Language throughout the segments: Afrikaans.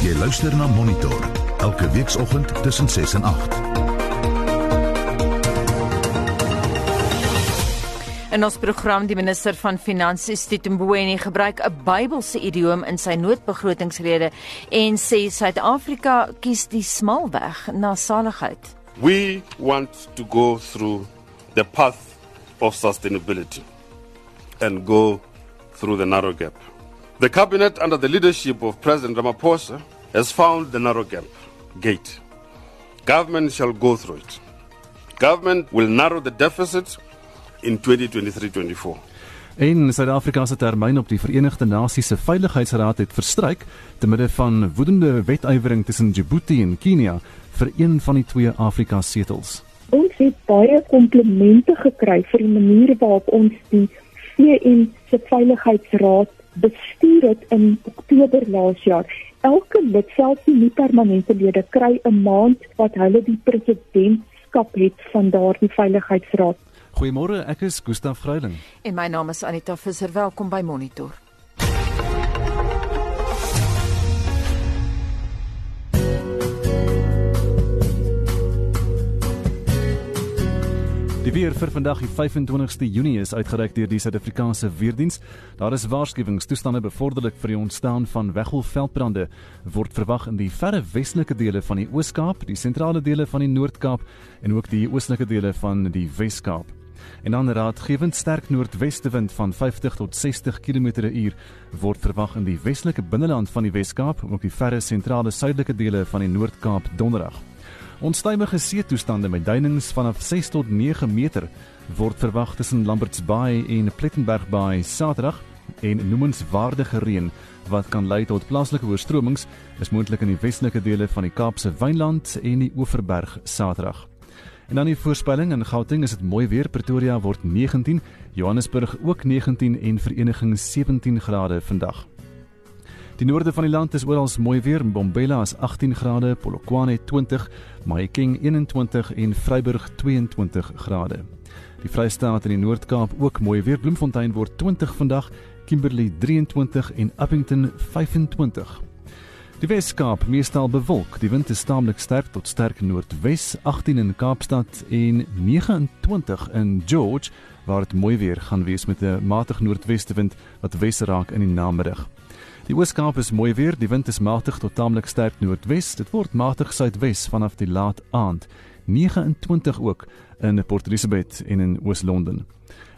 Jy luister na Monitor elke weekoggend tussen 6 en 8. In ons program die minister van Finansies Titumbweni gebruik 'n Bybelse idioom in sy noodbegrotingsrede en sê Suid-Afrika kies die smal weg na saligheid. We want to go through the path of sustainability and go through the narrow gap. The cabinet, under the leadership of President Ramaphosa, has found the narrow gap gate. Government shall go through it. Government will narrow the deficit in 2023-24. En Suid-Afrika se termyn op die Verenigde Nasies se Veiligheidsraad het verstryk te midde van woedende wetywering tussen Djibouti en Kenia vir een van die twee Afrika setels. Ons het baie komplimente gekry vir die manier waarop ons die VN se Veiligheidsraad bestuur het in Oktober laas jaar. Elke lid, selfs die nie permanente lede, kry 'n maand wat hulle die presidentskap het van daardie Veiligheidsraad. Goeiemôre, ek is Gustaf Greiling. En my naam is Anita Visser. Welkom by Monitor. Die weer vir vandag die 25ste Junie is uitgereik deur die Suid-Afrikaanse Weerdiens. Daar is waarskuwingstoestande bevorderlik vir die ontstaan van weggolfveldbrande word verwag in die verre westelike dele van die Oos-Kaap, die sentrale dele van die Noord-Kaap en ook die oostelike dele van die Wes-Kaap. En dan raadgewend sterk noordwestewind van 50 tot 60 km/h word verwag in die westelike binneland van die Wes-Kaap, ook die verre sentrale suidelike dele van die Noord-Kaap donderdag. Onstuimige see toestande met duinings vanaf 6 tot 9 meter word verwag tussen Lamberts Bay en Plettenberg Bay Saterdag en noemenswaardige reën wat kan lei tot plaaslike oorstromings is moontlik in die westelike dele van die Kaapse Wynland en die Oeverberg Saterdag. En dan die voorspelling in Gauteng is dit mooi weer Pretoria word 19, Johannesburg ook 19 en Vereniging 17 grade vandag. Die noorde van die land is oral mooi weer. Mbombela is 18 grade, Polokwane 20, Mahikeng 21 en Vryburg 22 grade. Die Vrystaat en die Noord-Kaap ook mooi weer. Bloemfontein word 20 vandag, Kimberley 23 en Appington 25. Die Weskaap meestal bewolk. Die wind is taamlik sterk tot sterk noordwes, 18 in Kaapstad en 29 in George waar dit mooi weer gaan wees met 'n matige noordwestewind wat wes raak in die namiddag. Die Ooskaap is mooi weer, die wind is matig tot taamlik sterk noordwes. Dit word matig suidwes vanaf die laat aand. 29 ook in Port Elizabeth en in Oos-London.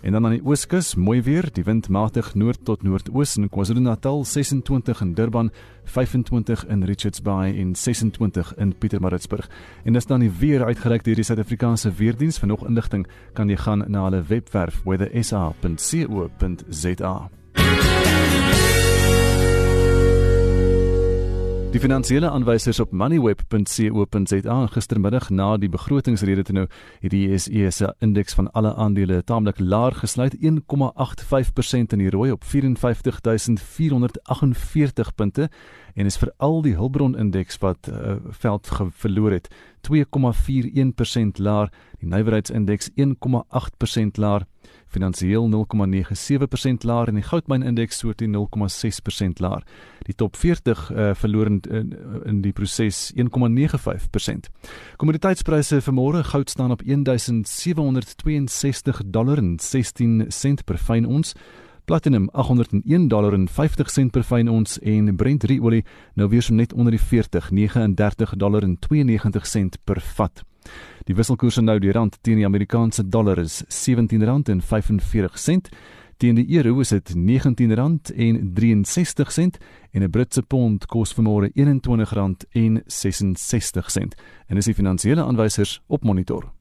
En dan aan die ooskus, mooi weer, die wind matig noord tot noordoos in KwaZulu-Natal, 26 in Durban, 25 in Richards Bay en 26 in Pietermaritzburg. En dis dan die weer uitgereik deur die Suid-Afrikaanse Weerdiens. Vir nog inligting kan jy gaan na hulle webwerf weathersa.co.za. Die finansiële aanwysers op moneyweb.co.za gistermiddag na die begrotingsrede toe nou het die JSE se indeks van alle aandele taamlik laag gesluit 1,85% in die rooi op 54448 punte en is veral die Hulbron indeks wat uh, veld verloor het 2,41% laer die nywerheidsindeks 1,8% laer finansiëel 0,97% laer en die goudmyn indeks so teen 0,6% laer. Die top 40 uh, verloor in, in in die proses 1,95%. Kommoditeitspryse vir môre goud staan op 1762 dollar en 16 sent per fyn ons. Platinum 801 dollar en 50 sent per fyn ons en Brent olie nou weer so net onder die 40 39 dollar en 92 sent per vat. Die wisselkoers nou die rand teen die Amerikaanse dollar is R17.45 teen die euro is dit R19.63 en 'n Britse pond kos vanmôre R21.66 en is die finansiële aanwysers op monitor.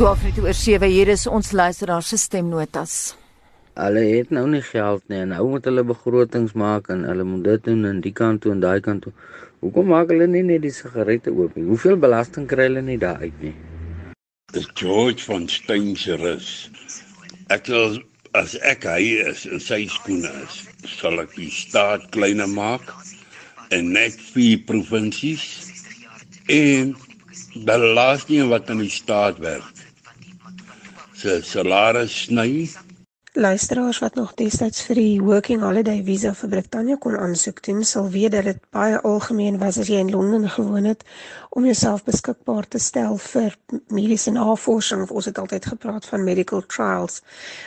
Toe Afrika oor 7 hier is ons luisteraar se stemnotas hulle het nou nie geld nie en nou moet hulle begrotings maak en hulle moet dit doen aan die kant toe en daai kant toe. Hoekom maak hulle nie net die sigarette oop nie? Hoeveel belasting kry hulle nie daar uit nie? Dis George van Steinserus. Ek wil as ek hy is in sy skoene is, sal ek die staat kleiner maak en net vier provinsies en die laaste een wat aan die staat werk se salaris sny. Luisteraars wat nog destyds vir die working holiday visa vir Brittanje kon aansoek doen, sal weet dat dit baie algemeen was as jy in Londen gewoon het om jouself beskikbaar te stel vir mediese navorsing of ons het altyd gepraat van medical trials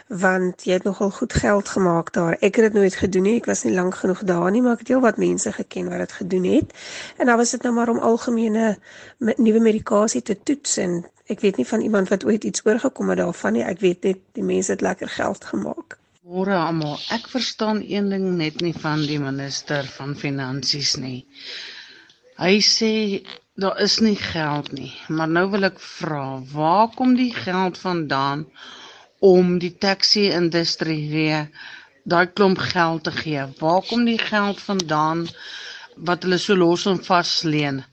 want jy het nogal goed geld gemaak daar. Ek het dit nooit gedoen nie. Ek was nie lank genoeg daar nie, maar ek het heel wat mense geken wat dit gedoen het. En dan was dit nou maar om algemene nuwe medikasie te toets en Ek weet nie van iemand wat ooit iets oorgekom het daarvan nie. Ek weet net die mense het lekker geld gemaak. Môre almal, ek verstaan een ding net nie van die minister van finansies nie. Hy sê daar is nie geld nie, maar nou wil ek vra, waar kom die geld vandaan om die taxi industrie weer daai klomp geld te gee? Waar kom die geld vandaan wat hulle so los en vas leen?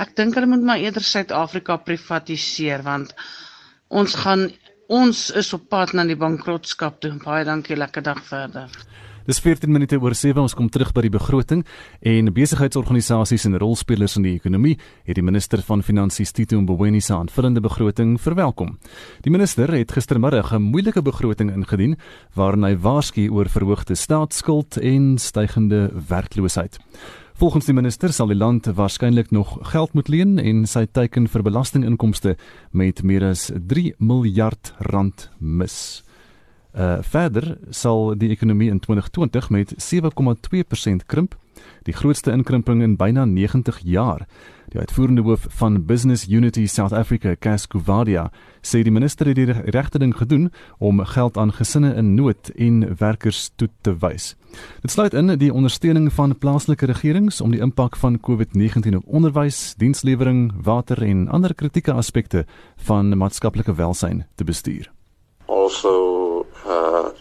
Ek dink hulle moet maar eerder Suid-Afrika privatiseer want ons gaan ons is op pad na die bankrotskap toe. Baie dankie, lekker dag verder. Dis 14 minute oor 7 ons kom terug by die begroting en besigheidsorganisasies en rolspelers in die ekonomie het die minister van finansies Tito Mboweni se aanvullende begroting verwelkom. Die minister het gistermiddag 'n moeilike begroting ingedien waarin hy waarsku oor verhoogde staatsskuld en stygende werkloosheid. Volgens die minister sal die land waarskynlik nog geld moet leen en sy teiken vir belastinginkomste met meer as 3 miljard rand mis. Uh verder sal die ekonomie in 2020 met 7,2% krimp, die grootste inkrimping in byna 90 jaar. Die uitvoerende hoof van Business Unity South Africa, Cas Kuvadia, sê die minister het die regte ding gedoen om geld aan gesinne in nood en werkers toe te wys. Dit sluit in die ondersteuning van plaaslike regerings om die impak van COVID-19 op onderwys, dienslewering, water en ander kritieke aspekte van maatskaplike welsyn te bestuur. Also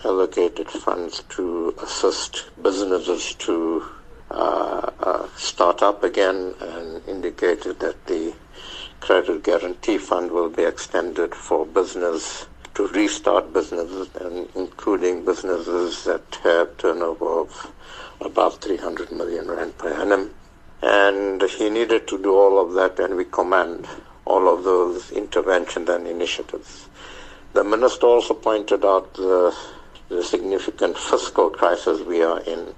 allocated funds to assist businesses to uh, uh, start up again and indicated that the credit guarantee fund will be extended for business to restart businesses and including businesses that have turnover of above 300 million rand per annum. And he needed to do all of that and we commend all of those interventions and initiatives. The minister also pointed out the, the significant fiscal crisis we are in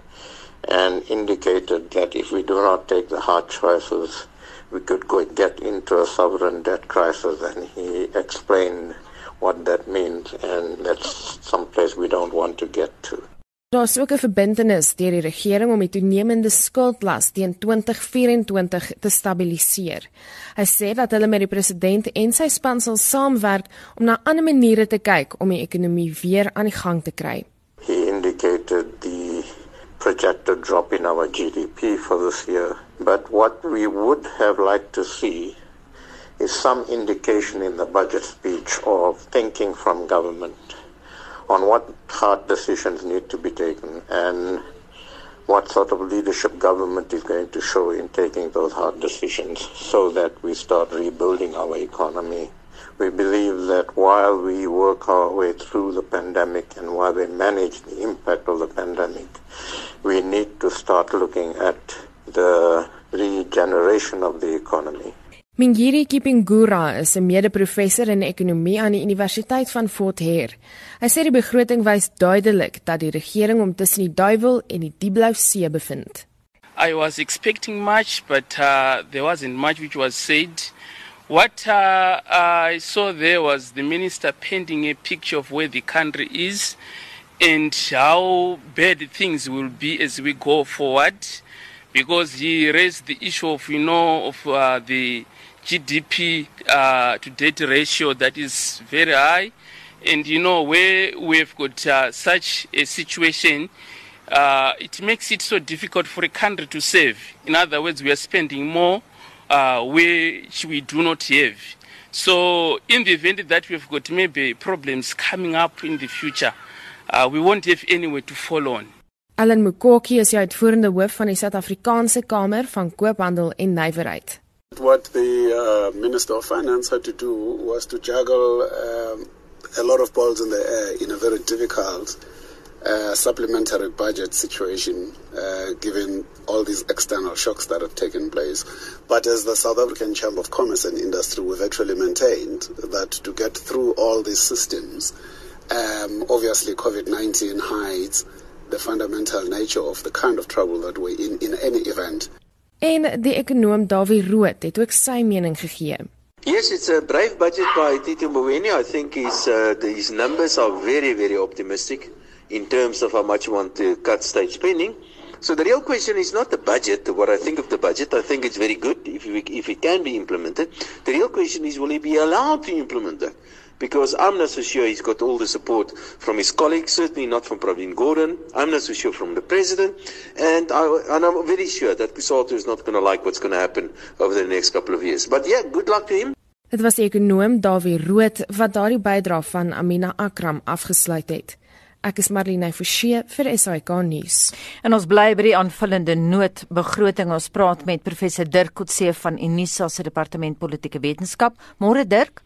and indicated that if we do not take the hard choices, we could get into a sovereign debt crisis. And he explained what that means, and that's someplace we don't want to get to. Daar's ook 'n verbintenis deur die regering om die toenemende skuldlas teen 2024 te stabiliseer. Hy sê dat hulle met die president en sy span sal saamwerk om na ander maniere te kyk om die ekonomie weer aan die gang te kry. He indicated the projected drop in our GDP for this year. But what we would have liked to see is some indication in the budget speech of thinking from government on what hard decisions need to be taken and what sort of leadership government is going to show in taking those hard decisions so that we start rebuilding our economy we believe that while we work our way through the pandemic and while we manage the impact of the pandemic, we need to start looking at the regeneration of the economy. Mingiri Kipingura is 'n mede-professor in ekonomie aan die Universiteit van Fort Hare. Hy sê die begroting wys duidelik dat die regering om tussen die duiwel en die diepblou see bevind. I was expecting much but uh, there wasn't much which was said. What uh, I saw there was the minister painting a picture of where the country is and how bad things will be as we go forward because he raised the issue of you know of uh, the GDP uh, to debt ratio that is very high and you know where we've got uh, such a situation uh, it makes it so difficult for a country to save in other words we are spending more uh, which we do not have. So, in the event that we've got maybe problems coming up in the future, uh, we won't have anywhere to fall on. Alan Mukoki is uitvoerende hoof van die Suid-Afrikaanse Kamer van Koophandel en Nywerheid. What the uh, Minister of Finance had to do was to juggle um, a lot of balls in the air in a very difficult uh, supplementary budget situation uh, given all these external shocks that have taken place. But as the South African Chamber of Commerce and Industry, we've actually maintained that to get through all these systems, um, obviously COVID 19 hides the fundamental nature of the kind of trouble that we're in in any event. En die ekonom Dawie Rood het ook sy mening gegee. Yes, it's a brave budget by Tito Mboweni. I think his uh, his numbers are very very optimistic in terms of how much you want to cut state spending. So the real question is not the budget, what I think of the budget. I think it's very good if, we, if it can be implemented. The real question is will he be allowed to implement that? Because I'm not so sure he's got all the support from his colleagues, certainly not from Praveen Gordon. I'm not so sure from the president. And, I, and I'm very sure that Kusato is not going to like what's going to happen over the next couple of years. But yeah, good luck to him. Dit was die ekonom Dawie Rood wat daardie bydrae van Amina Akram afgesluit het. Ek is Marlene Forsie vir SAK nuus. En ons bly by die aanvullende noodbegroting. Ons praat met professor Dirk Kotse van Unisa se departement politieke wetenskap. Môre Dirk.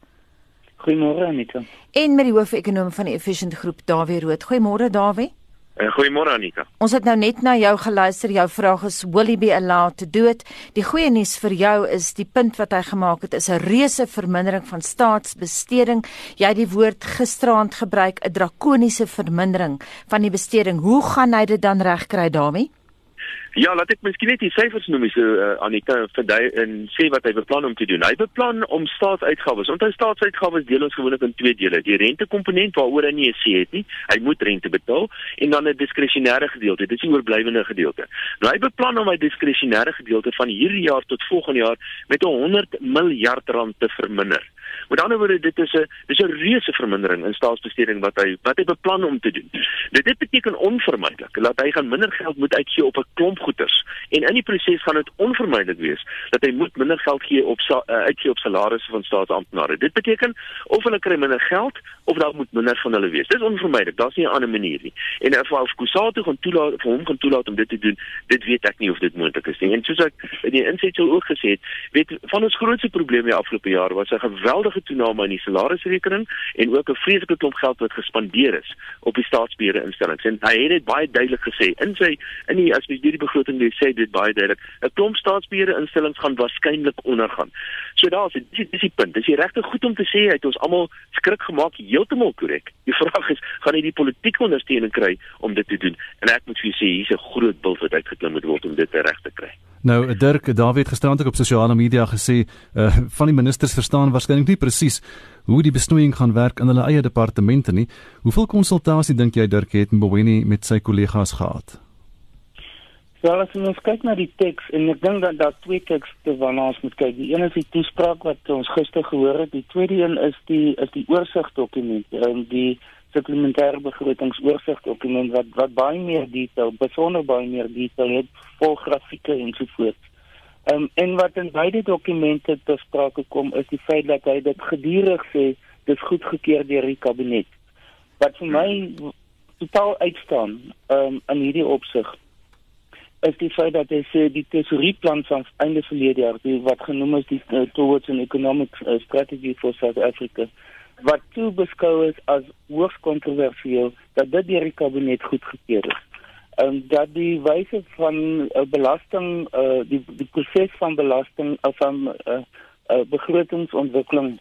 Goeiemôre Anita. En met die hoofekonoom van die Efficient Groep Dawie Rood. Goeiemôre Dawie. Uh, Goeiemôre Anita. Ons het nou net na jou geluister. Jou vraag is will he be allowed to do it? Die goeie nuus vir jou is die punt wat hy gemaak het is 'n reuse vermindering van staatsbesteding. Jy het die woord gisteraand gebruik, 'n drakoniese vermindering van die besteding. Hoe gaan hy dit dan regkry daarmee? Ja, laat ek miskien net die syfers noem so uh, Anita verdui en sê wat hy beplan om te doen. Hy beplan om staatsuitgawes. Onthou staatsuitgawes deel ons gewoonlik in twee dele. Die rentekomponent waaroor hy nie 'n sê het nie. Hy moet rente betaal en dan 'n diskresionêre gedeelte. Dit is die oorblywende gedeelte. Nou hy beplan om hy diskresionêre gedeelte van hierdie jaar tot volgende jaar met 100 miljard rand te verminder. Met ander woorde, dit is 'n dis 'n reuse vermindering in staatsbesteding wat hy wat hy beplan om te doen. Dit dit beteken onvermydelik dat hy gaan minder geld moet uitgee op 'n klomp goederes en in die proses gaan dit onvermydelik wees dat hy moet minder geld gee op uh, uitgee op salarisse van staatsamptenare. Dit beteken of hulle kry minder geld of daar moet minder van hulle wees. Dis onvermydelik. Daar's nie 'n ander manier nie. En of of Kusatu gaan toelaat vir hom gaan toelaat om dit te doen, dit weet ek nie of dit moontlik is nie. En soos ek in die insetsel ook gesê het, weet van ons grootste probleme die afgelope jaar was 'n geweldige toename in die salarisrekening en ook 'n vreeslike klomp geld wat gespandeer is op die staatsbeheerde instellings. En hy het dit baie duidelik gesê in sy in die as jy die begroting lees, sê dit baie duidelik. 'n Klomp staatsbeheerde instellings gaan waarskynlik ondergaan. So daar's dit dis die punt. Dis regtig goed om te sê hy het ons almal skrik gemaak heeltemal korrek. Die vraag is, gaan hy die politieke ondersteuning kry om dit te doen? En ek moet vir julle sê, hier's 'n groot bil wat uitgeklim moet word om dit reg te kry. Nou Dirk, David gisterand ook op sosiale media gesê, uh, van die ministers verstaan waarskynlik nie presies hoe die besnoeiing gaan werk in hulle eie departemente nie. Hoeveel konsultasie dink jy Dirk het Mboweni met sy kollegas gehad? Wel, as ons kyk na die teks en ek dink dat daar twee tekste waarna ons moet kyk. Die een is die toespraak wat ons gister gehoor het. Die tweede een is die is die oorsigdokument. Ehm die supplementêre begrotingsoorsigdokument wat wat baie meer detail, besonder baie meer detail het, vol grafieke en so voort. Ehm um, en wat in beide dokumente te sprake kom is die feit dat hy dit gedurig sê dis goedgekeur deur die kabinet. Wat vir my totaal uitstaan ehm um, in hierdie opsig is die feit dat hy sê die tesorieplan van einde verlede jaar wat genoem is die uh, towards an economic uh, strategy for South Africa wat toe beskou is as hoogs kontroversieel dat dit deur die kabinet goedgekeur is. En um, dat die wyse van uh, belasting uh, die die proses van belasting of van uh, uh, begrotingsontwikkeling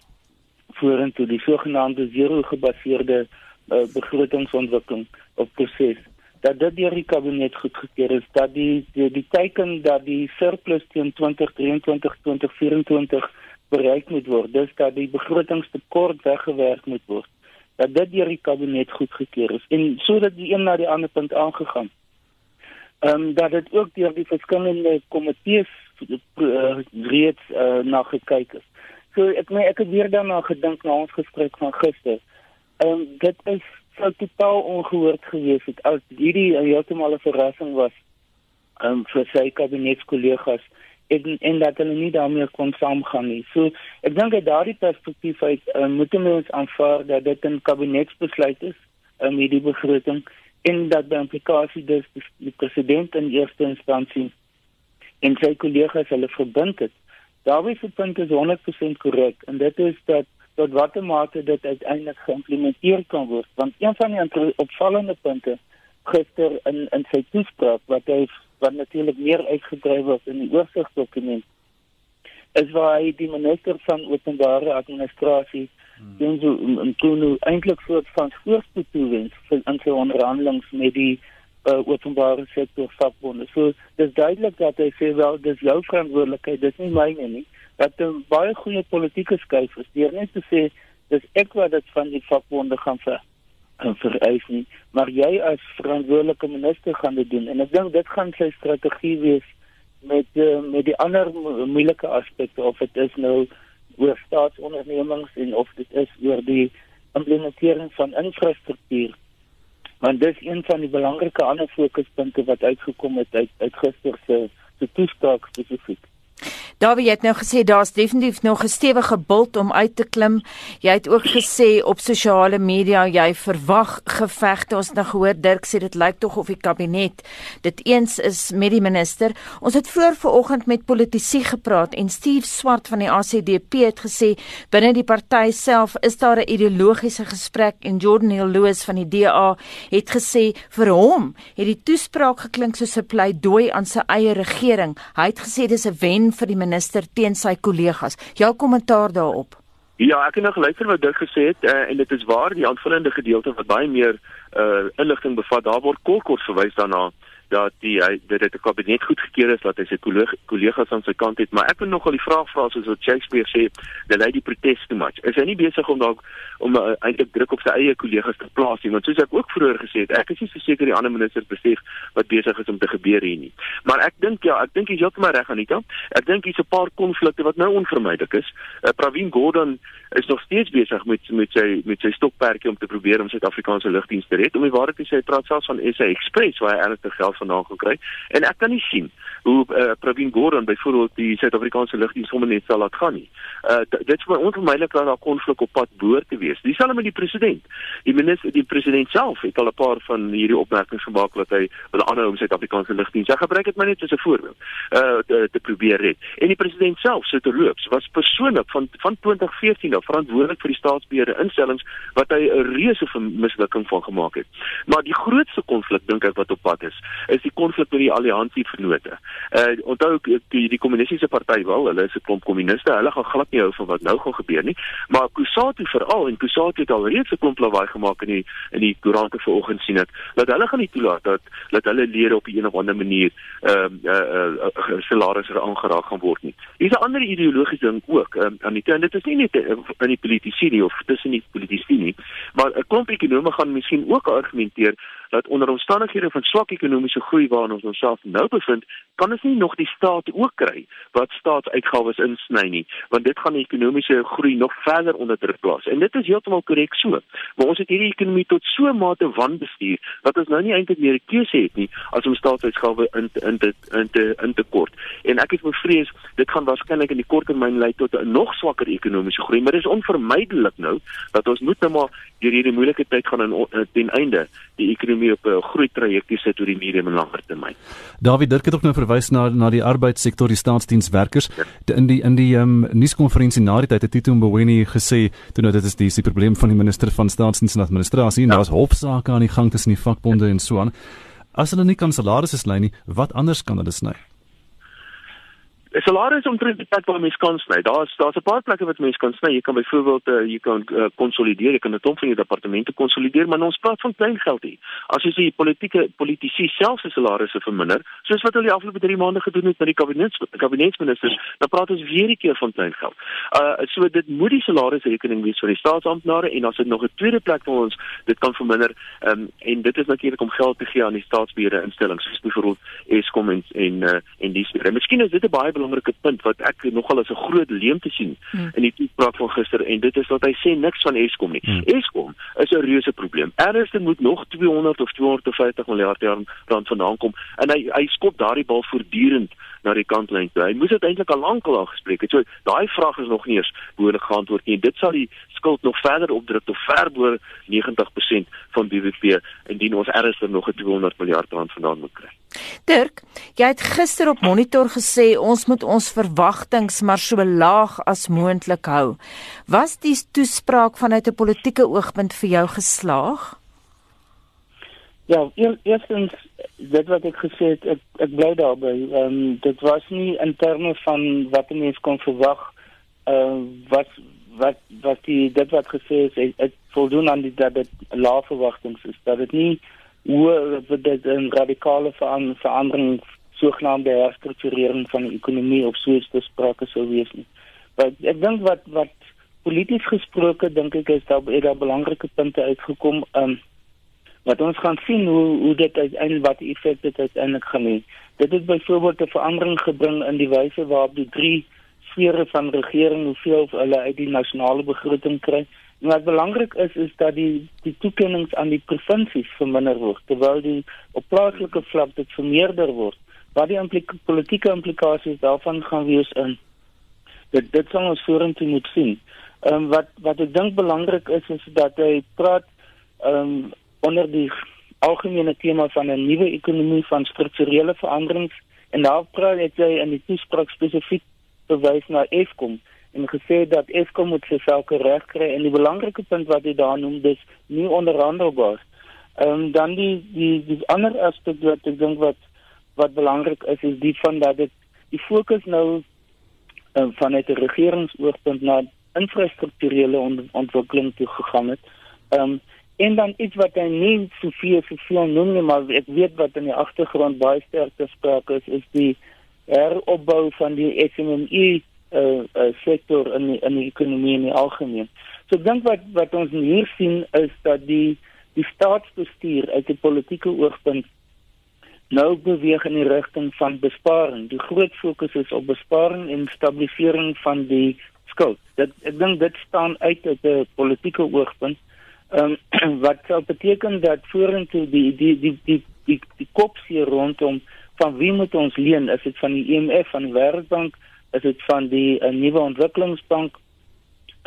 vorentoe die sogenaamde zero gebaseerde uh, begrotingsontwikkeling of proses dat dit deur die kabinet goedgekeur is dat die die, die teken dat die surplus teen 2023 2024 bereik moet word. Dis dat die begrotingstekort weggewerk moet word. Dat dit deur die kabinet goedgekeur is en sodat die een na die ander punt aangegaan. Ehm um, dat dit ook deur die verskillende komitees uh, reeds uh, na gekyk is. So ek my ek het weer daarna gedink na ons gesprek van gister. Ehm um, dit is sou totaal ongehoord gewees het as hierdie heeltemal 'n verrassing was ehm um, vir sy kabinetskollegas en en dat hulle nie daarmee kon saamgaan nie. So ek dink uit daardie perspektief uit uh, moet ons aanvaar dat dit 'n kabinetsbesluit is uh, met die begroting en dat die implikasie dus die president in eerste instansie en sy kollegas hulle verbind het. Daardie punt is 100% korrek en dit is dat tot watter mate dit uiteindelik geïmplementeer kan word want een van die opvallende punte gister in in sy toespraak wat hy wat natuurlik meer uitgedryf was in die oorsigdokument is waar hy die minister van openbare administrasie doen so en doen nou eintlik soort van voorspoed toewens vir aan sy onderhandelings met die uh, openbare sektor vakbonde. So dis duidelik dat hy sê wel dis jou verantwoordelikheid, dis nie myne nie. Dat 'n baie goeie politieke skuif is. Deur net te sê dis ek wat dit van die vakbonde gaan vir vereis nie, maar jy as verantwoordelike minister gaan dit doen en ek dink dit gaan sy strategie wees met uh, met die ander mo moeilike aspekte of dit is nou oor staatsondernemings en of dit is oor die implementering van infrastruktuur. Want dis een van die belangrike ander fokuspunte wat uitgekom het uit uit gister se se toespraak spesifiek. Daar wie het nou gesê daar's definitief nog 'n stewige bult om uit te klim. Jy het ook gesê op sosiale media jy verwag gevegte. Ons het nou gehoor Dirk sê dit lyk tog of die kabinet dit eens is met die minister. Ons het voor vanoggend met politici gepraat en Steve Swart van die ACDP het gesê binne die party self is daar 'n ideologiese gesprek en Jordan Hill Lewis van die DA het gesê vir hom het die toespraak geklink soos 'n pleidooi aan sy eie regering. Hy het gesê dis 'n wen vir die minister teen sy kollegas. Jou kommentaar daarop? Ja, ek het nou geluister wat Dirk gesê het uh, en dit is waar die aanvullende gedeelte wat baie meer uh, inligting bevat. Daar word kort verwys daarna dat die hy dit het 'n kabinet goedgekeur is dat hy sy kollegas aan sy kant het, maar ek wil nogal die vraag vra soos wat Shakespeare sê, the lady protests too much. Is hy nie besig om dalk om uh, eintlik druk op sy eie kollegas te plaas nie? Want soos ek ook vroeër gesê het, ek is nie seker die ander ministers besef wat besig is om te gebeur hier nie. Maar ek dink ja, ek dink jy heeltemal reg Anita. Ek dink hier's 'n paar konflikte wat nou onvermydelik is. Uh, Pravin Gordhan is nog steeds besig met met sy met sy stokperdjie om te probeer om Suid-Afrikaanse lugdiens te red. Om die waarheid te sê, hy praat selfs van SA Express waar hy ernstig geld vandaan gaan kry. En ek kan nie sien hoe uh, Pravin Gordhan byvoorbeeld die Suid-Afrikaanse lugdiens sommer net sal laat gaan nie. Uh dit is vir my onvermydelik dat daar konflik op pad behoort te wees. Dieselfde met die president. Die minister die president self het al 'n paar van hierdie opmerkings gemaak dat hy wil aanhou om Suid-Afrikaanse lugdiens. Ek gebruik dit maar net as 'n voorbeeld. Uh te, te probeer red. En die president self sit terloops was persoonlik van van 2014 af verantwoordelik vir die staatsbeheerde instellings wat hy 'n reuse mislukking van gemaak het. Maar die grootste konflik dink ek wat op pad is, is die konflik met die alliansie vennote. Uh onthou die die kommunistiese party wel, hulle is 'n klomp kommuniste, hulle gaan glad nie hou van wat nou gaan gebeur nie, maar Kusatu veral en Kusatu het al reeds 'n klomp lawaai gemaak in die in die koerante vanoggend sien dit dat hulle gaan nie toelaat dat dat hulle lede op 'n of ander manier ehm uh, uh, uh, uh, salarisse aangeraak gaan word nie. Hier's 'n ander ideologiese ding ook, um, en dit is nie net in die politici nie of tussen die politici nie, maar 'n klomp ekonome gaan miskien ook argumenteer dat onder omstandighede van swak ekonomiese groei waarin ons onsself nou bevind, kan ons nie nog die staat ook kry wat staatsuitgawes insny nie, want dit gaan die ekonomiese groei nog verder onder druk plaas. En dit is heeltemal korrek so. Maar ons het hierdie ekonomie tot so 'n mate wanbestuur dat ons nou nie eintlik meer 'n keuse het nie as om staatsuitgawes in in te in te in te kort. En ek is bevrees dit gaan waarskynlik in die korttermyn lei tot 'n nog swakker ekonomiese groei, maar dit is onvermydelik nou dat ons moet nou maar deur hierdie moeilike tyd gaan en ten einde die ekonomie op 'n groei trajectorie sit oor die medium en langer termyn. David Dirk het ook nou verwys na na die arbeidssektor, die staatsdienswerkers. Ja. In die in die um, nuuskonferensie na die tyd het Tito Mboweni gesê toe nou dit is die, die probleem van die minister van staatsdiens en administrasie en ja. daar's hofsaake aan die gang tussen die vakbonde ja. en so aan. As hulle nie kan salarisse lei nie, wat anders kan hulle sny? 'n salaris omtrent die plek waar mens kan sny. Daar's daar's 'n paar plekke wat mens kan sny. Jy kan byvoorbeeld uh, jy kan uh, konsolideer, jy kan 'n klomp van jou departemente konsolideer, maar ons praat van klein geld hier. As jy sien politieke politici self se salarisse verminder, soos wat hulle die afgelope 3 maande gedoen het met die kabinets kabinetsministers, dan praat ons weer 'n keer van klein geld. Uh so dit moet die salarisrekening wees vir die staatsamptenare en as dit nog 'n tweede plek vir ons dit kan verminder, um, en dit is natuurlik om geld te gee aan die staatsbeheerde instellings soos byvoorbeeld Eskom en en uh, en dis. Miskien is dit 'n baie belangrike punt wat ek nogal as 'n groot leemte sien hmm. in die toespraak van gister en dit is dat hy sê niks van Eskom nie. Hmm. Eskom is 'n reuse probleem. Ernstig moet nog 200 of 250 miljard rand vandaan kom en hy hy skop daardie bal voortdurend na die kantlyn toe. Hy moes dit eintlik al lank al gespreek het. So daai vraag is nog nie eens behoorlik geantwoord nie. Dit sal die skuld nog verder opdruk tot ver bo 90% van BBP indien ons ernstig nog 'n 200 miljard rand vandaan moet kry. Dirk, jy het gister op Monitor gesê ons moet ons verwagtinge maar so laag as moontlik hou. Was die toespraak vanuit 'n politieke oogpunt vir jou geslaag? Ja, eer, eerstens dit wat ek gesê het, ek ek bly daarby. Ehm um, dit was nie in terme van wat 'n mens kon verwag uh wat wat wat die dit wat gesê is het, het voldoen aan die dat dit lae verwagtinge is dat dit nie hoe dit 'n radikale verandering sogenaamde herstrukturering van die ekonomie of so iets besprake sou wees nie. Maar ek dink wat wat polities gesproke dink ek is daar baie belangrike punte uitgekom. Ehm um, wat ons gaan sien hoe hoe dit uiteindelik wat effek dit uiteindelik gaan hê. Dit het byvoorbeeld 'n verandering gebring in die wyse waarop die drie sfere van regering hoeveel hulle uit die nasionale begroting kry. En wat belangrik is is dat die die toekennings aan die provinsies verminder word terwyl die op plaaslike vlak dit vermeerder word. Wat die implik politieke implikasies daarvan gaan wees in dit dit sal ons vorentoe moet sien. Ehm um, wat wat ek dink belangrik is is dat hy praat ehm um, onder die algemene tema van 'n nuwe ekonomie van strukturele veranderings en daar praat hy in die toespraak spesifiek verwys na Eskom en gesê dat Eskom moet sy sake regkry en die belangrike punt wat hy daar noem dis nie onderhandelbaar. Ehm um, dan die die die ander aspek wat ek dink wat wat belangrik is is die van dat dit die fokus nou um, vanuit 'n regeringsoogpunt na infrastrukturele ont ontwikkeling toe gegaan het. Ehm um, En dan iets wat hy nie soveel soveel noem nie, maar ek weet wat in die agtergrond baie sterk te sprake is, is die heropbou van die SME uh, uh sektor in die, in die ekonomie in die algemeen. So ek dink wat wat ons hier sien is dat die die staatsbestuur uit 'n politieke oogpunt nou beweeg in die rigting van besparing. Die groot fokus is op besparing en stabilisering van die skuld. Dit ek dink dit staan uit uit 'n politieke oogpunt Ehm um, wat sou beteken dat vorentoe die die die die die, die kopsie rondom van wie moet ons leen? Is dit van die IMF, van die Wêreldbank, is dit van die uh, nuwe ontwikkelingsbank?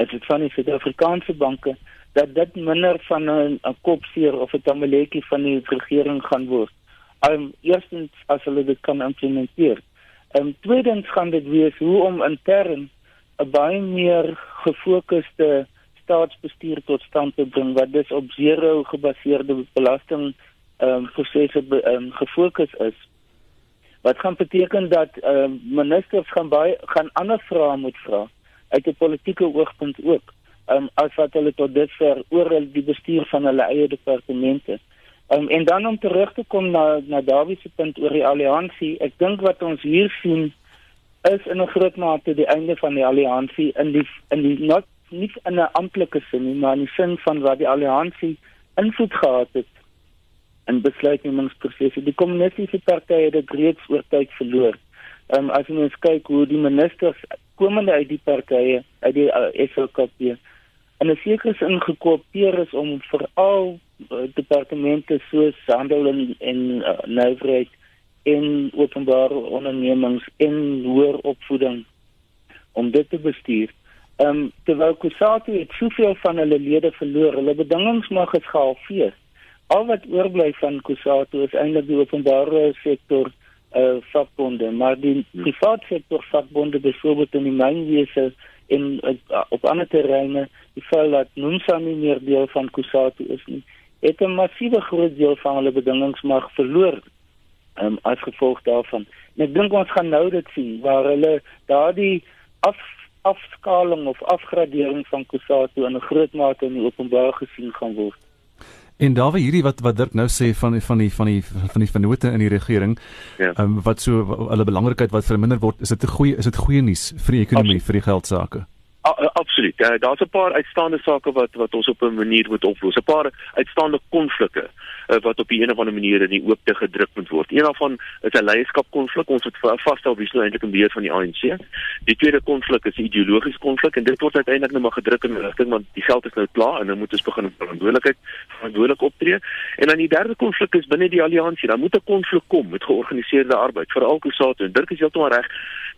Is dit van die Suid-Afrikaanse banke dat dit minder van 'n kopseer of 'n tamaletjie van die regering gaan word? Ehm um, eerstens as hulle dit kan implementeer. Ehm um, tweedens gaan dit wees hoe om intern 'n baie meer gefokusde staatsbestuur tot stand te bring wat dus op zero gebaseerde belasting ehm um, prosesse ehm um, gefokus is. Wat gaan beteken dat um, ministers gaan baie gaan ander vrae moet vra uit 'n politieke oogpunt ook. Um, as wat hulle tot dusver oor die bestuur van hulle eie departemente. Um, en dan om terug te kom na na Dawie se punt oor die alliansie, ek dink wat ons hier sien is in 'n groot mate die einde van die alliansie in die in die not nie in 'n amptelike sin nie, maar in die sin van wat die alliansie invloed gehad het in besluitnemingsprosesse. Die kommunistiese partye het dit reeds oor tyd verloor. Ehm um, as jy mens kyk hoe die ministers komende uit die partye, uit die uh, SLKP en 'n sekere sin gekoopeer is om veral uh, departemente soos handel en en uh, nywerheid en openbare ondernemings en hoër opvoeding om dit te bestuur. Ehm um, terwyl Kusatu het soveel van hulle lede verloor, hulle bedingings mag is gehalveer. Al wat oorbly van Kusatu is eintlik die openbare sektor uh, vakbonde, maar die private sektor vakbonde byvoorbeeld in die mynwese en uh, op ander terreine, die feit dat Nomsa nie meer deel van Kusatu is nie, het 'n massiewe groot deel van hulle bedingings mag verloor um, as gevolg daarvan. En ek dink ons gaan nou dit sien waar hulle daardie af afskaling of afgradering van Kusatu in 'n groot mate in die openbaar gesien gaan word. En daar waar hierdie wat wat Dirk nou sê van die, van die van die van die vennote in die regering, ja. um, wat so hulle belangrikheid wat verminder word, is dit 'n goeie is dit goeie nuus vir die ekonomie, Absoluut. vir die geld sake. Absoluut. Ja, Daar's 'n paar uitstaande sake wat wat ons op 'n manier moet oplos. 'n Paar uitstaande konflikte uh, wat op 'n of ander manier in die oop te gedruk moet word. Een daarvan is 'n leierskapkonflik. Ons moet vasstel wie is nou eintlik in beheer van die ANC. Die tweede konflik is 'n ideologiese konflik en dit word uiteindelik nou maar gedruk in 'n rigting want die geld is nou klaar en nou moet ons begin verantwoordelikheid verantwoordelik optree. En dan die derde konflik is binne die alliansie. Dan moet 'n konflik kom met georganiseerde arbeid, veral Kusatu en Dirk is heeltemal reg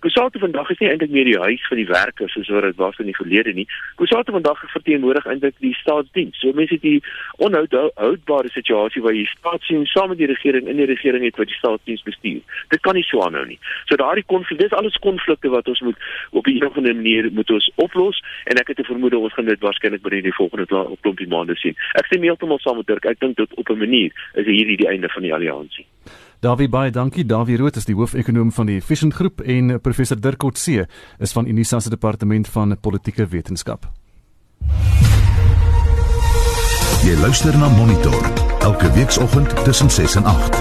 Kusatu vandag is nie eintlik meer die huis van die werkers soos wat dit was in die verlede nie. Kusatu vandag verteenwoordig eintlik die staatsdiens. So mense het die onhoudbare situasie waar jy staat sien saam met die regering in die regering het wat die staatsdiens bestuur. Dit kan nie so aanhou nie. So daardie konflik, dis alles konflikte wat ons moet op 'n of ander manier moet ons oplos en ek het 'n vermoede ons gaan dit waarskynlik binne die volgende klompie maande sien. Ek stem heeltemal saam met Dirk. Ek dink dit op 'n manier is hierdie die einde van die alliansie. Davie baie dankie. Davie Rood is die hoofekonoom van die Efficient Groep en professor Dirk Kotse is van Unisa se departement van politieke wetenskap. Jy luister na Monitor elke weekoggend tussen 6 en 8.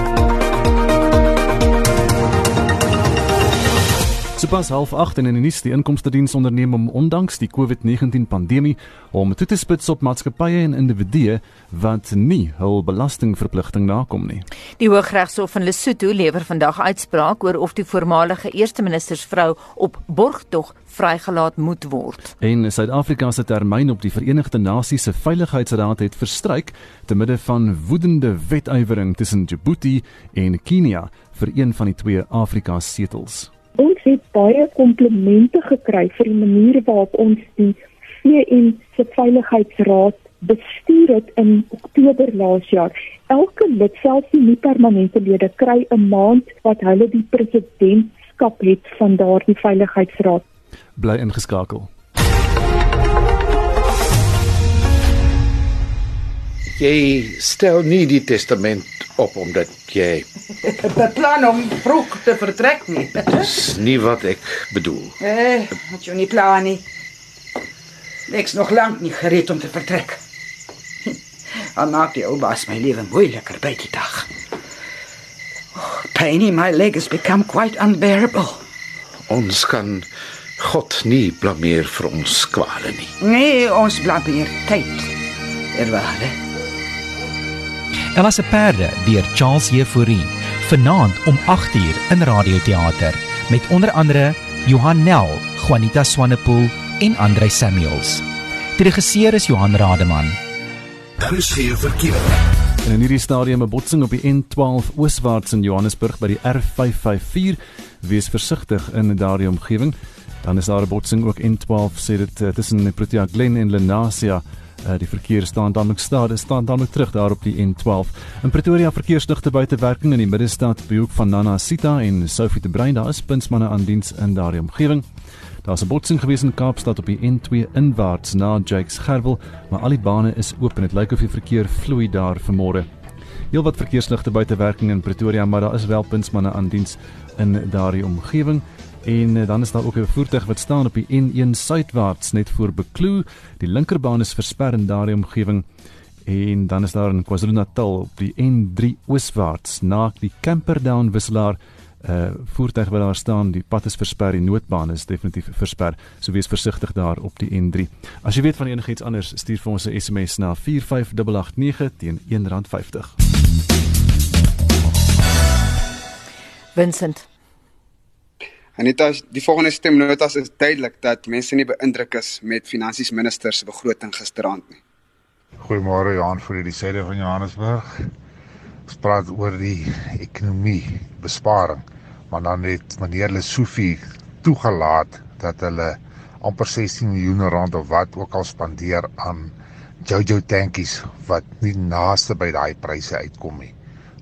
Sopas half 8 in die nuus die inkomste diens onderneem om ondanks die COVID-19 pandemie om toe te spits op maatskappye en individue wat nie hul belastingverpligting nakom nie. Die Hooggeregshof in Lesotho lewer vandag uitspraak oor of die voormalige eerste minister se vrou op borgtog vrygelaat moet word. En Suid-Afrika se termyn op die Verenigde Nasies se Veiligheidsraad het verstryk te midde van woedende wetywering tussen Djibouti en Kenia vir een van die twee Afrika se setels. Ons het baie komplimente gekry vir die manier waarop ons die VN se Veiligheidsraad bestuur het in Oktober laas jaar. Elke lid, selfs die nie permanente lede, kry 'n maand wat hulle die presidentskap het van daardie Veiligheidsraad. Bly ingeskakel. Jy stel nie die testament op omdat jy beplan om vroeg te vertrek nie. Dis nie wat ek bedoel. Eh, moet jy nie plan nie. Ek's nog lank nie gereed om te vertrek. Dan maak die ou baas my lewe moeiliker by die dag. Oh, pain in my leg has become quite unbearable. Ons kan God nie blameer vir ons kwale nie. Nee, ons blameer tyd. Erware. Ella se perde deur Charles Jefouri vanaand om 8uur in Radioteater met onder andere Johan Nel, Juanita Swanepoel en Andrei Samuels. Die regisseur is Johan Rademan. Daar is geen verkeer. En in hierdie stadium 'n botsing op die N12 ooswaarts in Johannesburg by die R554. Wees versigtig in daardie omgewing. Dan is daar 'n botsing ook N12 sê dit uh, tussen Protea Glen en Lenasia. Uh, die verkeer staan dan ook stadig staan dan ook terug daar op die N12. In Pretoria verkeersligte buite werking in die middestad by hoek van Nana Sita en Sophie de Bruin daar is puntsmanne aan diens in daardie omgewing. Daar's 'n botsing gewees in Kaapstad op die N2 inwaarts na Jakes Gerwel, maar al die bane is oop en dit lyk of die verkeer vloei daar vanmôre. Heel wat verkeersligte buite werking in Pretoria, maar daar is wel puntsmanne aan diens in daardie omgewing. En uh, dan is daar ook 'n voertuig wat staan op die N1 suidwaarts net voor Bekloo. Die linkerbaan is versper in daardie omgewing. En dan is daar in KwaZulu-Natal op die N3 ooswaarts na die Camperdown wisselaar 'n uh, voertuig wat daar staan, die pad is versper, die noodbaan is definitief versper. So wees versigtig daar op die N3. As jy weet van enigiets anders, stuur vir ons 'n SMS na 45889 teen R1.50. Vincent Anita, die volgende stemnotas is duidelik dat mense nie beïndruk is met finansies minister se begroting gisteraand nie. Goeiemôre Johan vir die syde van Johannesburg. Ons praat oor die ekonomie, besparing, maar dan het meneer Lesofie toegelaat dat hulle amper 16 miljoen rand of wat ook al spandeer aan Jojo tankies wat nie naaste by daai pryse uitkom nie.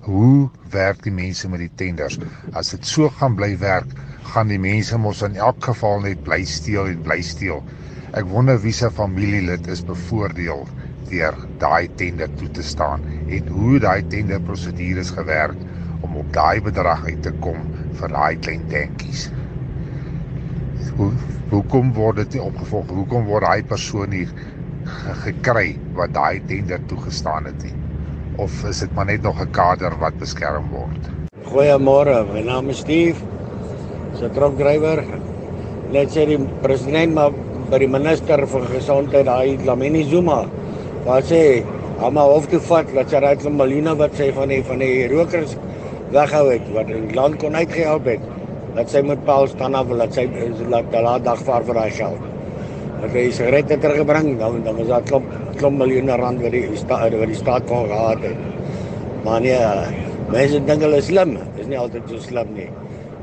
Hoe werk die mense met die tenders? As dit so gaan bly werk, gaan die mense mos in elk geval net bly steel en bly steel. Ek wonder wie se familielid is bevoordeel deur daai tender toe te staan en hoe daai tender prosedures gewerk om op daai bedrag uit te kom vir daai klein tankies. Hoe hoekom word dit nie opgevolg? Hoekom word daai persoon nie gekry wat daai tender toegestaan het nie? Of is dit maar net nog 'n kader wat beskerm word? Goeiemôre, my naam is Steve se truckdrywer net sê die president maar by die minister vir gesondheid daai Lamini Zuma wat sê hom hof te vat dat sy raai miljoene wat sy van die van die rokers weghou het wat in land kon uitgehelp het dat sy met Paul staan af dat sy laat daai dag vaar vir daai geld. Dat hy sigarette teruggebring dan dan was daar klop klop miljoene rand wat die staat wat die staat kon gehad het. Maar nee mense dink hulle is slim. Is nie altyd so slim nie